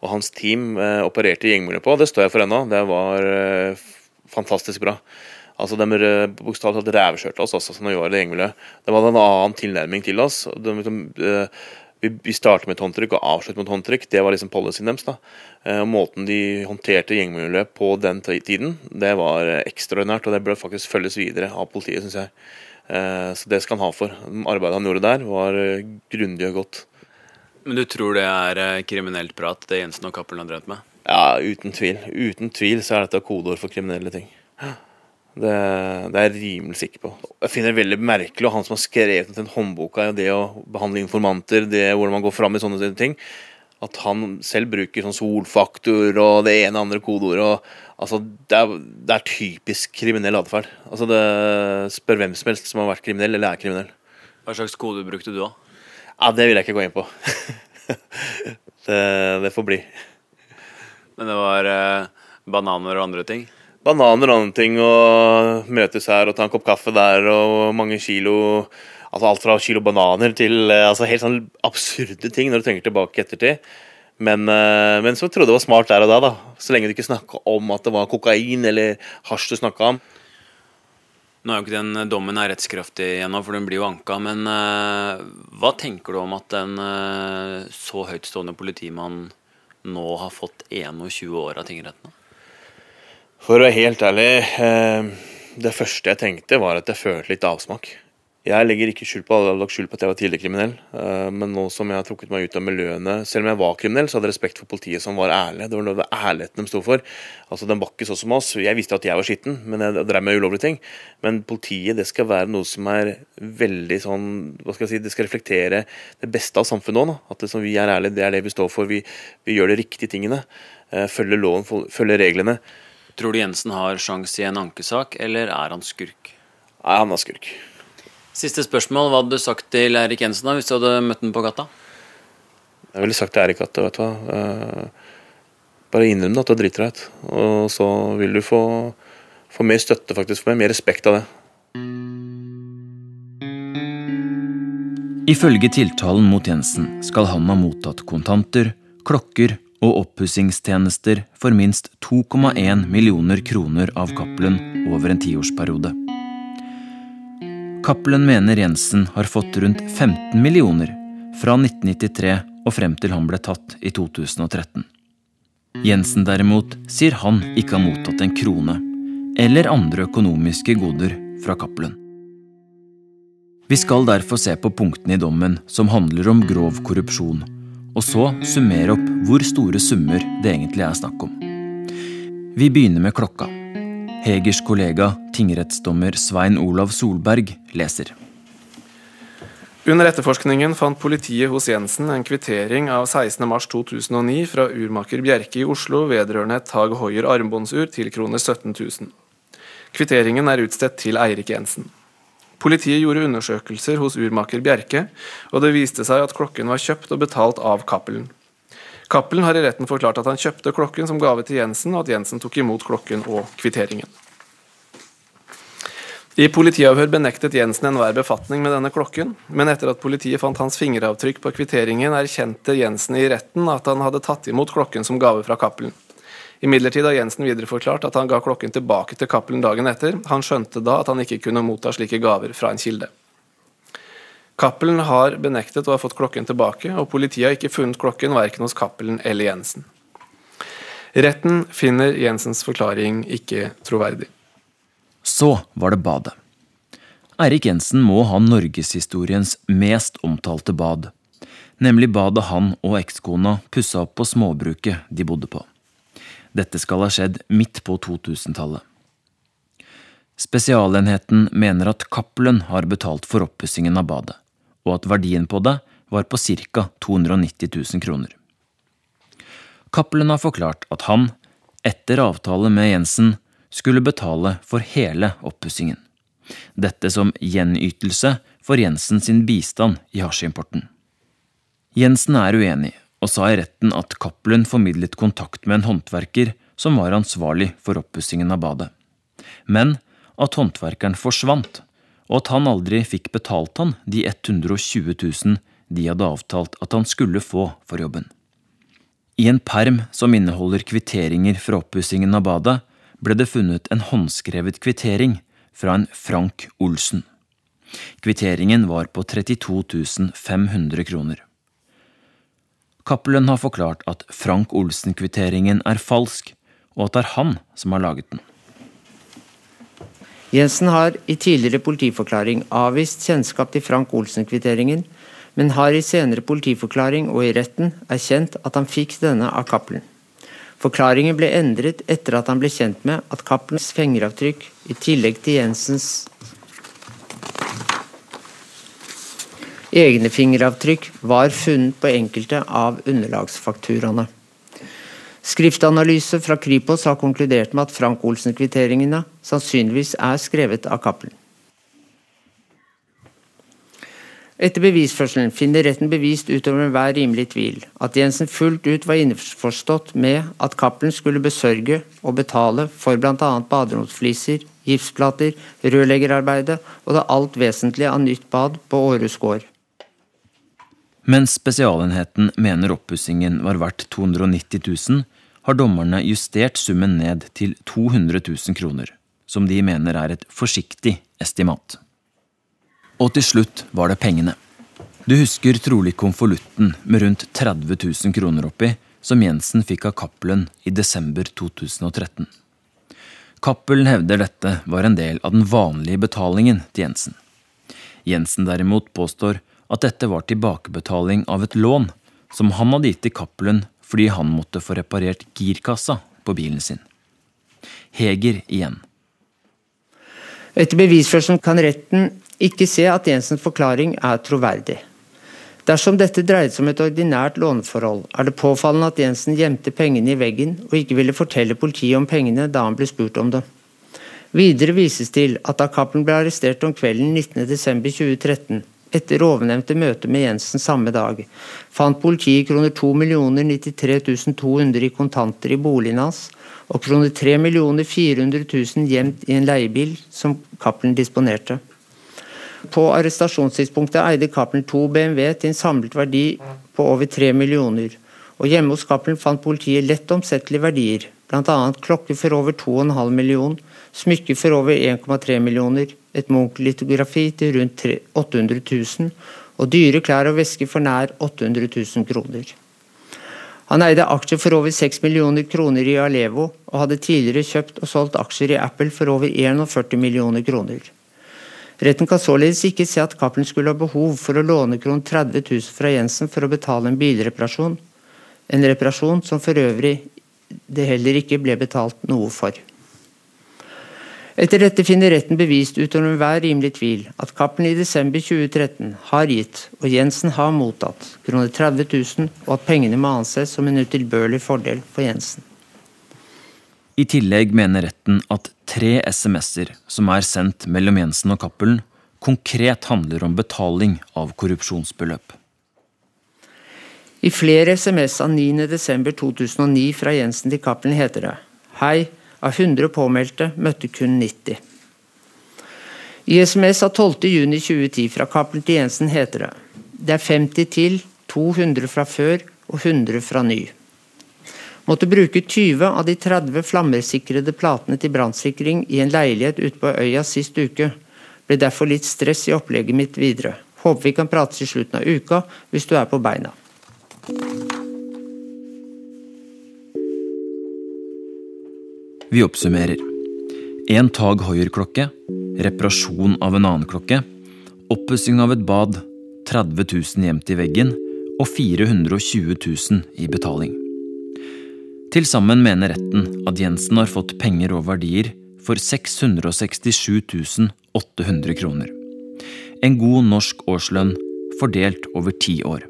Speaker 6: og hans team eh, opererte i gjengmiljøet på, det står jeg for ennå. Det var eh, fantastisk bra. Altså, De bokstavelig talt rævkjørte oss også, som de gjorde i gjengmiljøet. Det var en annen tilnærming til oss. De, de, uh, vi, vi startet med et håndtrykk og avsluttet med et håndtrykk. Det var liksom policyen deres. da. Og måten de håndterte gjengmiljøet på den tiden, det var ekstraordinært. Og det bør faktisk følges videre av politiet, syns jeg. Uh, så det skal han ha for. Arbeidet han gjorde der, var grundig og godt.
Speaker 12: Men du tror det er kriminelt prat, det Jensen og Cappelen har drevet med?
Speaker 6: Ja, uten tvil. Uten tvil så er dette kodeord for kriminelle ting. Det, det, er jeg rimelig sikker på. Jeg finner det veldig merkelig, og han som har skrevet den håndboka, det å behandle informanter, det hvordan man går fram i sånne ting, at han selv bruker sånn solfaktor og det ene og andre kodeordet. Altså, det, er, det er typisk kriminell atferd. Altså, spør hvem som helst som har vært kriminell eller er kriminell.
Speaker 12: Hva slags kode brukte du, da?
Speaker 6: Ja, Det vil jeg ikke gå inn på. det, det får bli.
Speaker 12: Men det var eh, bananer og andre ting?
Speaker 6: Bananer og andre ting, og møtes her og ta en kopp kaffe der, og mange kilo Altså alt fra kilo bananer til eh, altså helt sånn absurde ting når du tenker tilbake i ettertid. Men, eh, men trodde jeg det var smart der og da, da. Så lenge du ikke snakka om at det var kokain eller hasj du snakka om.
Speaker 12: Nå er jo ikke den dommen er rettskraftig ennå, for den blir jo anka. Men uh, hva tenker du om at en uh, så høytstående politimann nå har fått 21 år av tingrettene?
Speaker 6: For å være helt ærlig, eh, det første jeg tenkte var at jeg følte litt avsmak. Jeg legger ikke skjul på, skjul på at jeg var tidligere kriminell, eh, men nå som jeg har trukket meg ut av miljøene Selv om jeg var kriminell, så hadde jeg respekt for politiet som var ærlige. Det var noe ærligheten de sto for. Altså, Den var ikke sånn som oss. Jeg visste at jeg var skitten, men jeg drev med ulovlige ting. Men politiet det skal være noe som er veldig sånn hva skal jeg si, Det skal reflektere det beste av samfunnet òg. At det som vi er ærlige, det er det vi står for. Vi, vi gjør de riktige tingene. Eh, følger loven, følger reglene.
Speaker 12: Tror du Jensen har sjanse i en ankesak, eller er han skurk?
Speaker 6: Nei, han er skurk.
Speaker 12: Siste spørsmål. Hva hadde du sagt til Eirik Jensen da, hvis du hadde møtt ham på gata?
Speaker 6: Jeg ville sagt til Eirik at vet du hva, uh, bare innrøm at du er deg ut. Og så vil du få, få mer støtte, faktisk, Få mer respekt av det.
Speaker 8: Ifølge tiltalen mot Jensen skal han ha mottatt kontanter, klokker og oppussingstjenester for minst 2,1 millioner kroner av Cappelen over en tiårsperiode. Cappelen mener Jensen har fått rundt 15 millioner fra 1993 og frem til han ble tatt i 2013. Jensen derimot sier han ikke har mottatt en krone eller andre økonomiske goder fra Cappelen. Vi skal derfor se på punktene i dommen som handler om grov korrupsjon, og så summere opp hvor store summer det egentlig er snakk om. Vi begynner med klokka. Hegers kollega, tingrettsdommer Svein Olav Solberg, leser.
Speaker 14: Under etterforskningen fant politiet hos Jensen en kvittering av 16.3.2009 fra urmaker Bjerke i Oslo vedrørende et Tag Hoier armbåndsur til kroner 17 000. Kvitteringen er utstedt til Eirik Jensen. Politiet gjorde undersøkelser hos urmaker Bjerke, og det viste seg at klokken var kjøpt og betalt av Cappelen. Cappelen har i retten forklart at han kjøpte klokken som gave til Jensen, og at Jensen tok imot klokken og kvitteringen. I politiavhør benektet Jensen enhver befatning med denne klokken, men etter at politiet fant hans fingeravtrykk på kvitteringen, erkjente Jensen i retten at han hadde tatt imot klokken som gave fra Cappelen. Imidlertid har Jensen videre forklart at han ga klokken tilbake til Cappelen dagen etter. Han skjønte da at han ikke kunne motta slike gaver fra en kilde. Cappelen har benektet å ha fått klokken tilbake, og politiet har ikke funnet klokken verken hos Cappelen eller Jensen. Retten finner Jensens forklaring ikke troverdig.
Speaker 8: Så var det badet. Eirik Jensen må ha norgeshistoriens mest omtalte bad. Nemlig badet han og ekskona pussa opp på småbruket de bodde på. Dette skal ha skjedd midt på 2000-tallet. Spesialenheten mener at Cappelen har betalt for oppussingen av badet, og at verdien på det var på ca. 290 000 kroner. Cappelen har forklart at han, etter avtale med Jensen, skulle betale for hele oppussingen. Dette som gjenytelse for Jensen sin bistand i hasjimporten. Jensen er uenig, og sa i retten at Cappelen formidlet kontakt med en håndverker som var ansvarlig for oppussingen av badet, men at håndverkeren forsvant, og at han aldri fikk betalt han de 120 000 de hadde avtalt at han skulle få for jobben. I en perm som inneholder kvitteringer fra oppussingen av badet, ble det funnet en håndskrevet kvittering fra en Frank Olsen. Kvitteringen var på 32 500 kroner. Cappelen har forklart at Frank Olsen-kvitteringen er falsk, og at det er han som har laget den.
Speaker 11: Jensen har i tidligere politiforklaring avvist kjennskap til Frank Olsen-kvitteringen, men har i senere politiforklaring og i retten erkjent at han fikk denne av Cappelen. Forklaringen ble endret etter at han ble kjent med at Cappelens fingeravtrykk, i tillegg til Jensens Egne fingeravtrykk var funnet på enkelte av underlagsfakturaene. Skriftanalyse fra Kripos har konkludert med at Frank Olsen-kvitteringene sannsynligvis er skrevet av Cappelen. Etter bevisførselen finner retten bevist utover enhver rimelig tvil at Jensen fullt ut var innforstått med at Cappelen skulle besørge og betale for bl.a. baderomsfliser, gipsplater, rørleggerarbeidet og det alt vesentlige av nytt bad på Århus gård.
Speaker 8: Mens Spesialenheten mener oppussingen var verdt 290 000, har dommerne justert summen ned til 200 000 kroner, som de mener er et forsiktig estimat. Og til slutt var det pengene. Du husker trolig konvolutten med rundt 30 000 kroner oppi, som Jensen fikk av Cappelen i desember 2013. Cappelen hevder dette var en del av den vanlige betalingen til Jensen. Jensen derimot påstår at dette var tilbakebetaling av et lån som han hadde gitt til Cappelen fordi han måtte få reparert girkassa på bilen sin. Heger igjen.
Speaker 11: Etter bevisførselen kan retten ikke se at Jensens forklaring er troverdig. Dersom dette dreide seg om et ordinært låneforhold, er det påfallende at Jensen gjemte pengene i veggen og ikke ville fortelle politiet om pengene da han ble spurt om det. Videre vises til at da Cappelen ble arrestert om kvelden 19.12.2013, etter ovennevnte møte med Jensen samme dag, fant politiet kroner 2 93 200 i kontanter i boligen hans, og kroner 3 400 000 gjemt i en leiebil som Cappelen disponerte. På arrestasjonstidspunktet eide Cappelen to BMW til en samlet verdi på over 3 millioner, og hjemme hos Cappelen fant politiet lett omsettelige verdier, bl.a. klokke for over 2,5 millioner, smykker for over 1,3 millioner, et Munch-litografi til rundt 800 000 og dyre klær og vesker for nær 800 000 kroner. Han eide aksjer for over 6 millioner kroner i Alevo, og hadde tidligere kjøpt og solgt aksjer i Apple for over 41 millioner kroner. Retten kan således ikke se at Cappelen skulle ha behov for å låne kron 30 000 fra Jensen for å betale en bilreparasjon, en reparasjon som for øvrig det heller ikke ble betalt noe for. Etter dette finner retten bevist utover enhver rimelig tvil at Cappelen i desember 2013 har gitt, og Jensen har mottatt, kroner 30 000, og at pengene må anses som en utilbørlig fordel for Jensen.
Speaker 8: I tillegg mener retten at tre SMS-er som er sendt mellom Jensen og Cappelen, konkret handler om betaling av korrupsjonsbeløp.
Speaker 11: I flere SMS av 9.12.2009 fra Jensen til Cappelen heter det Hei, av 100 påmeldte møtte kun 90. I SMS av 12.6.2010 fra Cappelen til Jensen heter det det er 50 til, 200 fra før og 100 fra ny. Måtte bruke 20 av de 30 flammersikrede platene til brannsikring i en leilighet ute på øya sist uke. Ble derfor litt stress i opplegget mitt videre. Håper vi kan prates i slutten av uka hvis du er på beina.
Speaker 8: Vi oppsummerer. En Tag Hoier-klokke, reparasjon av en annen klokke, oppussing av et bad, 30 000 gjemt i veggen og 420 000 i betaling. Til sammen mener retten at Jensen har fått penger og verdier for 667 800 kroner. En god norsk årslønn fordelt over ti år.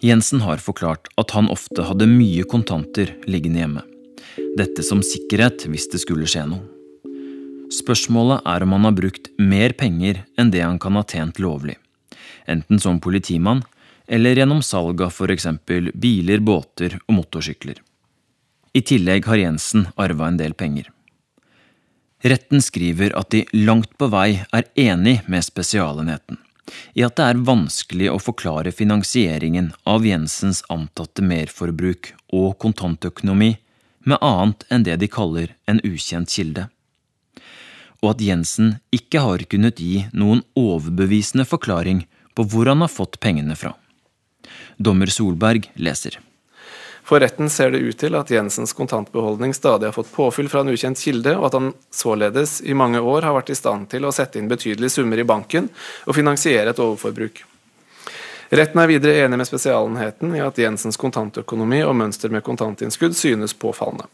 Speaker 8: Jensen har forklart at han ofte hadde mye kontanter liggende hjemme. Dette som sikkerhet hvis det skulle skje noe. Spørsmålet er om han har brukt mer penger enn det han kan ha tjent lovlig. Enten som politimann eller gjennom salg av f.eks. biler, båter og motorsykler. I tillegg har Jensen arva en del penger. Retten skriver at de langt på vei er enig med Spesialenheten i at det er vanskelig å forklare finansieringen av Jensens antatte merforbruk og kontantøkonomi med annet enn det de kaller en ukjent kilde. Og at Jensen ikke har kunnet gi noen overbevisende forklaring på hvor han har fått pengene fra. Dommer Solberg leser.
Speaker 14: For retten ser det ut til at Jensens kontantbeholdning stadig har fått påfyll fra en ukjent kilde, og at han således i mange år har vært i stand til å sette inn betydelige summer i banken og finansiere et overforbruk. Retten er videre enig med Spesialenheten i at Jensens kontantøkonomi og mønster med kontantinnskudd synes påfallende.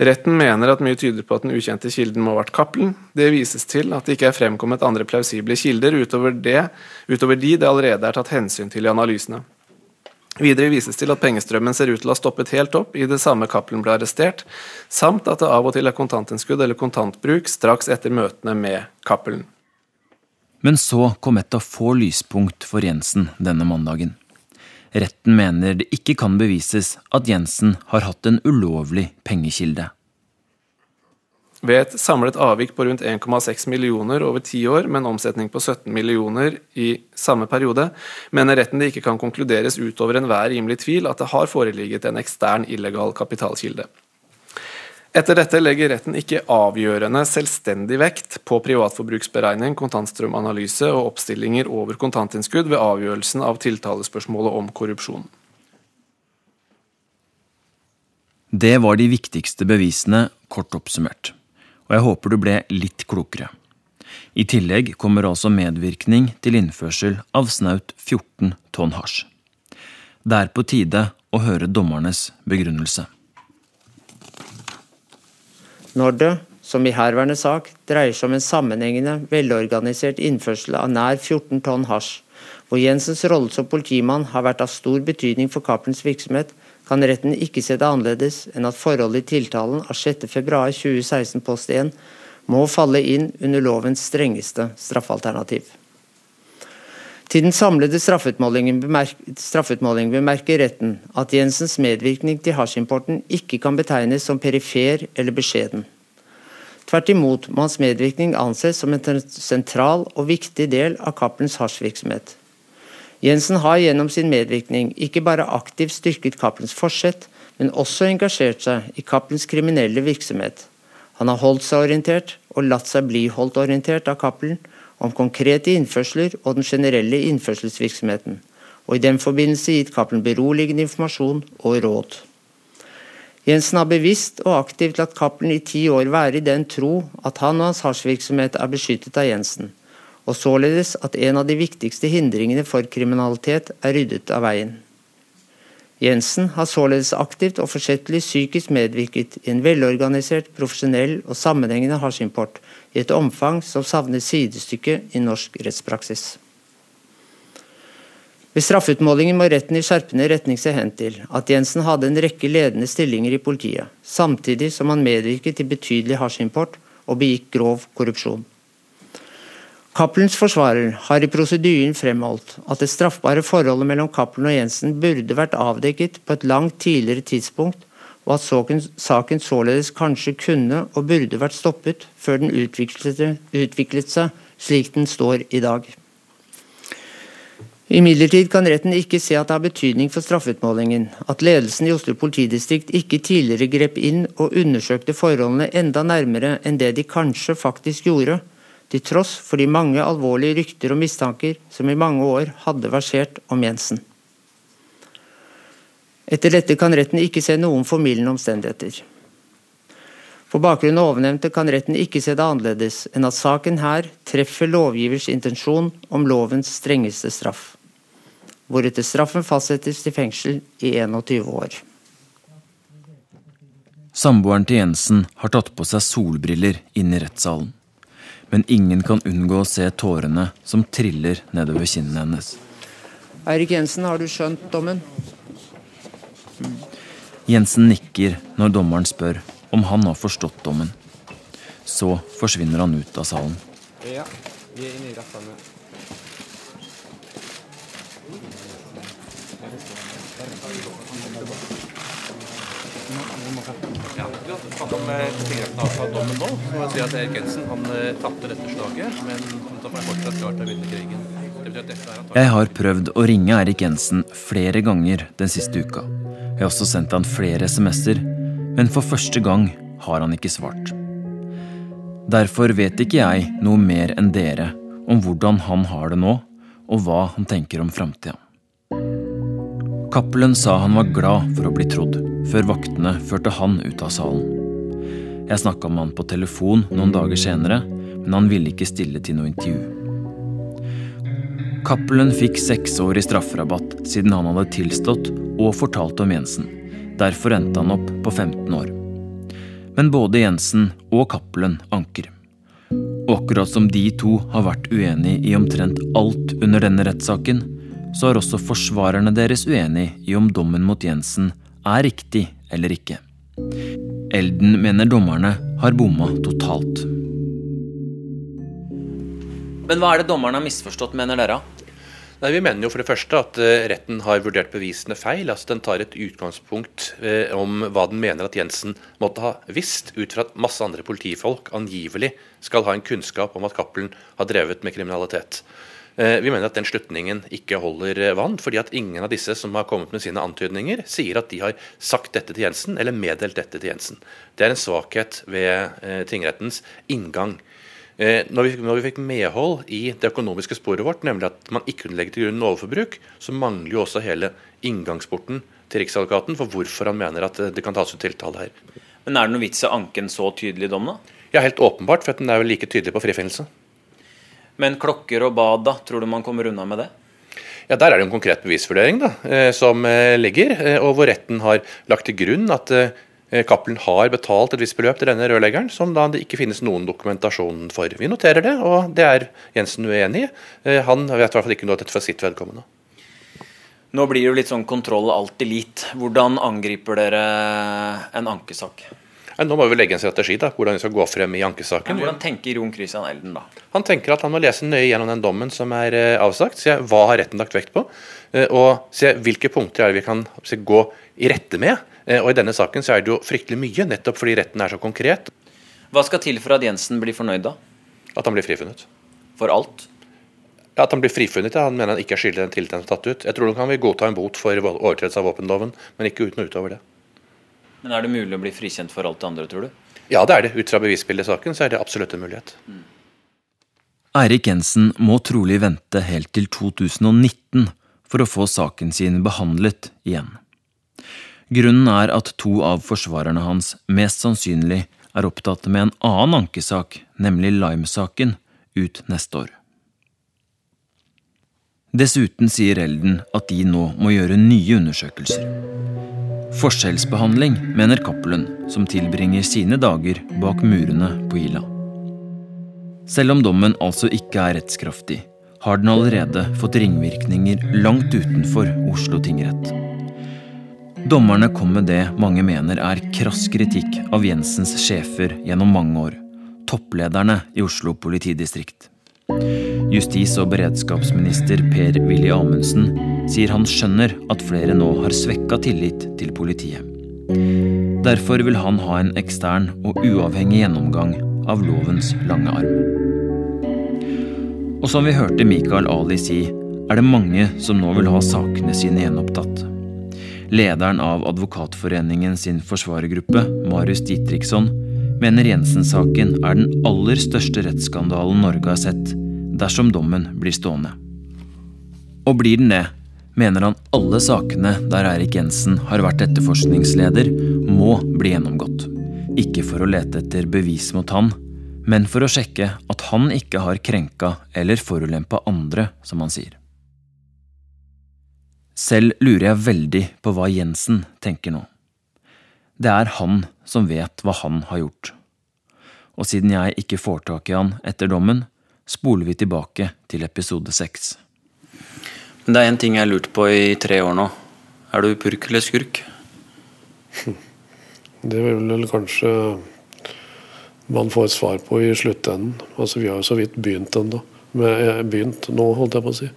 Speaker 14: Retten mener at mye tyder på at den ukjente kilden må ha vært Cappelen. Det vises til at det ikke er fremkommet andre plausible kilder utover, det, utover de det allerede er tatt hensyn til i analysene. Videre vises til at pengestrømmen ser ut til å ha stoppet helt opp i det samme Cappelen ble arrestert, samt at det av og til er kontantinnskudd eller kontantbruk straks etter møtene med Cappelen.
Speaker 8: Men så kom et av få lyspunkt for Jensen denne mandagen. Retten mener det ikke kan bevises at Jensen har hatt en ulovlig pengekilde.
Speaker 14: Ved et samlet avvik på rundt 1,6 millioner over ti år, med en omsetning på 17 millioner i samme periode, mener retten det ikke kan konkluderes utover enhver rimelig tvil at det har foreligget en ekstern illegal kapitalkilde. Etter dette legger retten ikke avgjørende selvstendig vekt på privatforbruksberegning, kontantstrømanalyse og oppstillinger over kontantinnskudd ved avgjørelsen av tiltalespørsmålet om korrupsjon.
Speaker 8: Det var de viktigste bevisene, kort oppsummert og jeg håper du ble litt klokere. I tillegg kommer altså medvirkning til innførsel av snaut 14 tonn hasj. Det er på tide å høre dommernes begrunnelse.
Speaker 11: Når det, som i herværende sak, dreier seg om en sammenhengende, velorganisert innførsel av nær 14 tonn hasj, hvor Jensens rolle som politimann har vært av stor betydning for Cappelens virksomhet, kan retten ikke se det annerledes enn at forholdet i tiltalen av 6.2.2016 post 1 må falle inn under lovens strengeste straffalternativ. Til den samlede straffutmålingen bemerker retten at Jensens medvirkning til hasjimporten ikke kan betegnes som perifer eller beskjeden. Tvert imot må hans medvirkning anses som en sentral og viktig del av Cappelens hasjvirksomhet. Jensen har gjennom sin medvirkning ikke bare aktivt styrket Cappelens forsett, men også engasjert seg i Cappelens kriminelle virksomhet. Han har holdt seg orientert, og latt seg bli holdt orientert av Cappelen, om konkrete innførsler og den generelle innførselsvirksomheten, og i den forbindelse gitt Cappelen beroligende informasjon og råd. Jensen har bevisst og aktivt latt Cappelen i ti år være i den tro at han og hans hasjvirksomhet er beskyttet av Jensen, og således at en av de viktigste hindringene for kriminalitet er ryddet av veien. Jensen har således aktivt og forsettlig psykisk medvirket i en velorganisert, profesjonell og sammenhengende hasjimport i et omfang som savner sidestykke i norsk rettspraksis. Ved straffeutmålingen må retten i skjerpende retning se hen til at Jensen hadde en rekke ledende stillinger i politiet, samtidig som han medvirket til betydelig hasjimport og begikk grov korrupsjon. Cappelens forsvarer har i prosedyren fremholdt at det straffbare forholdet mellom Cappelen og Jensen burde vært avdekket på et langt tidligere tidspunkt, og at saken således kanskje kunne og burde vært stoppet før den utviklet, seg slik den står i dag. Imidlertid kan retten ikke se at det har betydning for straffeutmålingen at ledelsen i Oslo politidistrikt ikke tidligere grep inn og undersøkte forholdene enda nærmere enn det de kanskje faktisk gjorde, til tross for de mange alvorlige rykter og mistanker som i mange år hadde versert om Jensen. Etter dette kan retten ikke se noen formildende omstendigheter. På bakgrunn av ovennevnte kan retten ikke se det annerledes enn at saken her treffer lovgivers intensjon om lovens strengeste straff hvoretter straffen fastsettes til fengsel i 21 år.
Speaker 8: Samboeren til Jensen har tatt på seg solbriller inn i rettssalen. Men ingen kan unngå å se tårene som triller nedover kinnene hennes.
Speaker 11: Eirik Jensen, har du skjønt dommen?
Speaker 8: Jensen nikker når dommeren spør om han har forstått dommen. Så forsvinner han ut av salen.
Speaker 15: Ja, vi er inne i rettssalen.
Speaker 16: Vi om tingretten avklart dommen nå. Må jeg si at Erik Jensen han eh, tapte dette slaget, men han er fortsatt klar til å vinne krigen.
Speaker 8: Jeg har prøvd å ringe Erik Jensen flere ganger den siste uka. Jeg har også sendt han flere SMS-er, men for første gang har han ikke svart. Derfor vet ikke jeg noe mer enn dere om hvordan han har det nå, og hva han tenker om framtida. Cappelen sa han var glad for å bli trodd, før vaktene førte han ut av salen. Jeg snakka med han på telefon noen dager senere, men han ville ikke stille til noe intervju. Cappelen fikk seks år i strafferabatt siden han hadde tilstått og fortalt om Jensen. Derfor endte han opp på 15 år. Men både Jensen og Cappelen anker. Og akkurat som de to har vært uenige i omtrent alt under denne rettssaken, så er også forsvarerne deres uenige i om dommen mot Jensen er riktig eller ikke. Elden mener dommerne har bomma totalt.
Speaker 12: Men hva er det dommerne har misforstått, mener dere?
Speaker 16: Nei, Vi mener jo for det første at uh, retten har vurdert bevisene feil. altså Den tar et utgangspunkt uh, om hva den mener at Jensen måtte ha visst, ut fra at masse andre politifolk angivelig skal ha en kunnskap om at Cappelen har drevet med kriminalitet. Eh, vi mener at den slutningen ikke holder eh, vann, fordi at ingen av disse som har kommet med sine antydninger, sier at de har sagt dette til Jensen eller meddelt dette til Jensen. Det er en svakhet ved eh, tingrettens inngang. Når vi, når vi, fikk medhold i det økonomiske sporet vårt, nemlig at man ikke kunne legge til grunn overforbruk, så mangler jo også hele inngangsporten til Riksadvokaten for hvorfor han mener at det kan tas ut tiltale her.
Speaker 12: Men Er det noen vits i å anke en så tydelig dom, da?
Speaker 16: Ja, helt åpenbart, for den er jo like tydelig på frifinnelse.
Speaker 12: Men klokker og bad, da? Tror du man kommer unna med det?
Speaker 16: Ja, Der er det en konkret bevisvurdering da, eh, som eh, ligger, eh, og hvor retten har lagt til grunn at Cappelen har betalt et visst beløp til denne rørleggeren, som da det ikke finnes noen dokumentasjon for. Vi noterer det, og det er Jensen uenig i. Han vet i hvert fall ikke noe av dette for sitt vedkommende.
Speaker 12: Nå blir det jo litt sånn kontroll alt elite. Hvordan angriper dere en ankesak?
Speaker 16: Nå må vi legge en strategi da, hvordan vi skal gå frem i ankesaken.
Speaker 12: Men hvordan tenker Jon Christian Elden da?
Speaker 16: Han tenker at han må lese nøye gjennom den dommen som er eh, avsagt, se hva har retten lagt vekt på, eh, og se hvilke punkter er det vi kan se, gå i rette med. Eh, og I denne saken så er det jo fryktelig mye, nettopp fordi retten er så konkret.
Speaker 12: Hva skal til for at Jensen blir fornøyd, da?
Speaker 16: At han blir frifunnet.
Speaker 12: For alt?
Speaker 16: Ja, At han blir frifunnet. Ja. Han mener han ikke er skyldig i den tiltalen tatt ut. Jeg tror han vil godta en bot for overtredelse av våpenloven, men ikke uten utover det.
Speaker 12: Men Er det mulig å bli frikjent for alt det andre, tror du?
Speaker 16: Ja, det er det. Ut fra bevisbildet i saken så er det absolutt en mulighet.
Speaker 8: Eirik Jensen må trolig vente helt til 2019 for å få saken sin behandlet igjen. Grunnen er at to av forsvarerne hans mest sannsynlig er opptatt med en annen ankesak, nemlig Lime-saken, ut neste år. Dessuten sier Elden at de nå må gjøre nye undersøkelser. Forskjellsbehandling, mener Cappelen, som tilbringer sine dager bak murene på Ila. Selv om dommen altså ikke er rettskraftig, har den allerede fått ringvirkninger langt utenfor Oslo tingrett. Dommerne kom med det mange mener er krass kritikk av Jensens sjefer gjennom mange år, topplederne i Oslo politidistrikt. Justis- og beredskapsminister Per-Willy Amundsen sier han skjønner at flere nå har svekka tillit til politiet. Derfor vil han ha en ekstern og uavhengig gjennomgang av lovens lange arm. Og som vi hørte Mikael Ali si, er det mange som nå vil ha sakene sine gjenopptatt. Lederen av Advokatforeningen sin forsvarergruppe, Marius Ditriksson, mener Jensen-saken er den aller største rettsskandalen Norge har sett, dersom dommen blir stående. Og blir den det, mener han alle sakene der Eirik Jensen har vært etterforskningsleder, må bli gjennomgått. Ikke for å lete etter bevis mot han, men for å sjekke at han ikke har krenka eller forulempa andre, som han sier. Selv lurer jeg veldig på hva Jensen tenker nå. Det er han som vet hva han har gjort. Og siden jeg ikke får tak i han etter dommen, spoler vi tilbake til episode seks.
Speaker 12: Men det er én ting jeg har lurt på i tre år nå. Er du purk eller skurk?
Speaker 10: Det vil vel kanskje man får et svar på i sluttenden. Altså Vi har jo så vidt begynt ennå. Begynt nå, holdt jeg på å si.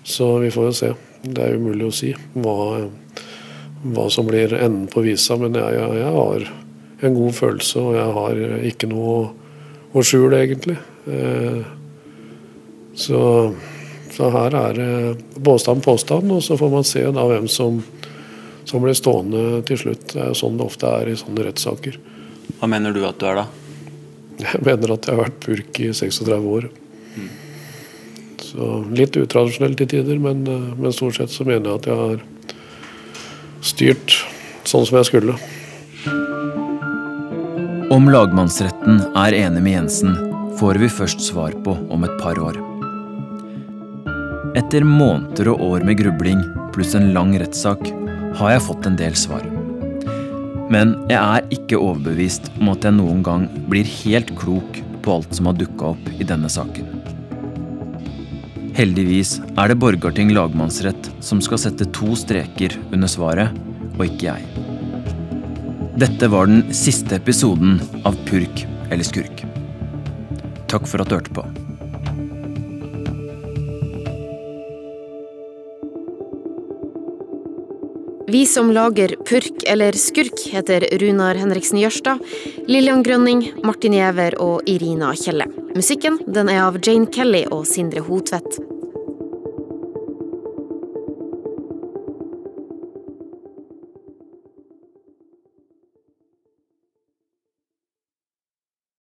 Speaker 10: Så vi får jo se. Det er umulig å si hva, hva som blir enden på visa. Men jeg, jeg, jeg, har en god følelse, og jeg har ikke noe å skjule, egentlig. Eh, så, så, her er det påstand påstand, og så får man se da hvem som, som blir stående til slutt. Det er jo sånn det ofte er i sånne rettssaker.
Speaker 12: Hva mener du at du er, da?
Speaker 10: Jeg mener at jeg har vært purk i 36 år. Så Litt utradisjonelt til tider, men, eh, men, stort sett så mener jeg at jeg har styrt sånn som jeg skulle.
Speaker 8: Om lagmannsretten er enig med Jensen, får vi først svar på om et par år. Etter måneder og år med grubling pluss en lang rettssak har jeg fått en del svar. Men jeg er ikke overbevist om at jeg noen gang blir helt klok på alt som har dukka opp i denne saken. Heldigvis er det Borgarting lagmannsrett som skal sette to streker under svaret, og ikke jeg. Dette var den siste episoden av Purk eller skurk. Takk for at du hørte på.
Speaker 17: Vi som lager Purk eller Skurk, heter Runar Henriksen Jørstad, Lillian Grønning, Martin Giæver og Irina Kjelle. Musikken den er av Jane Kelly og Sindre Hotvedt.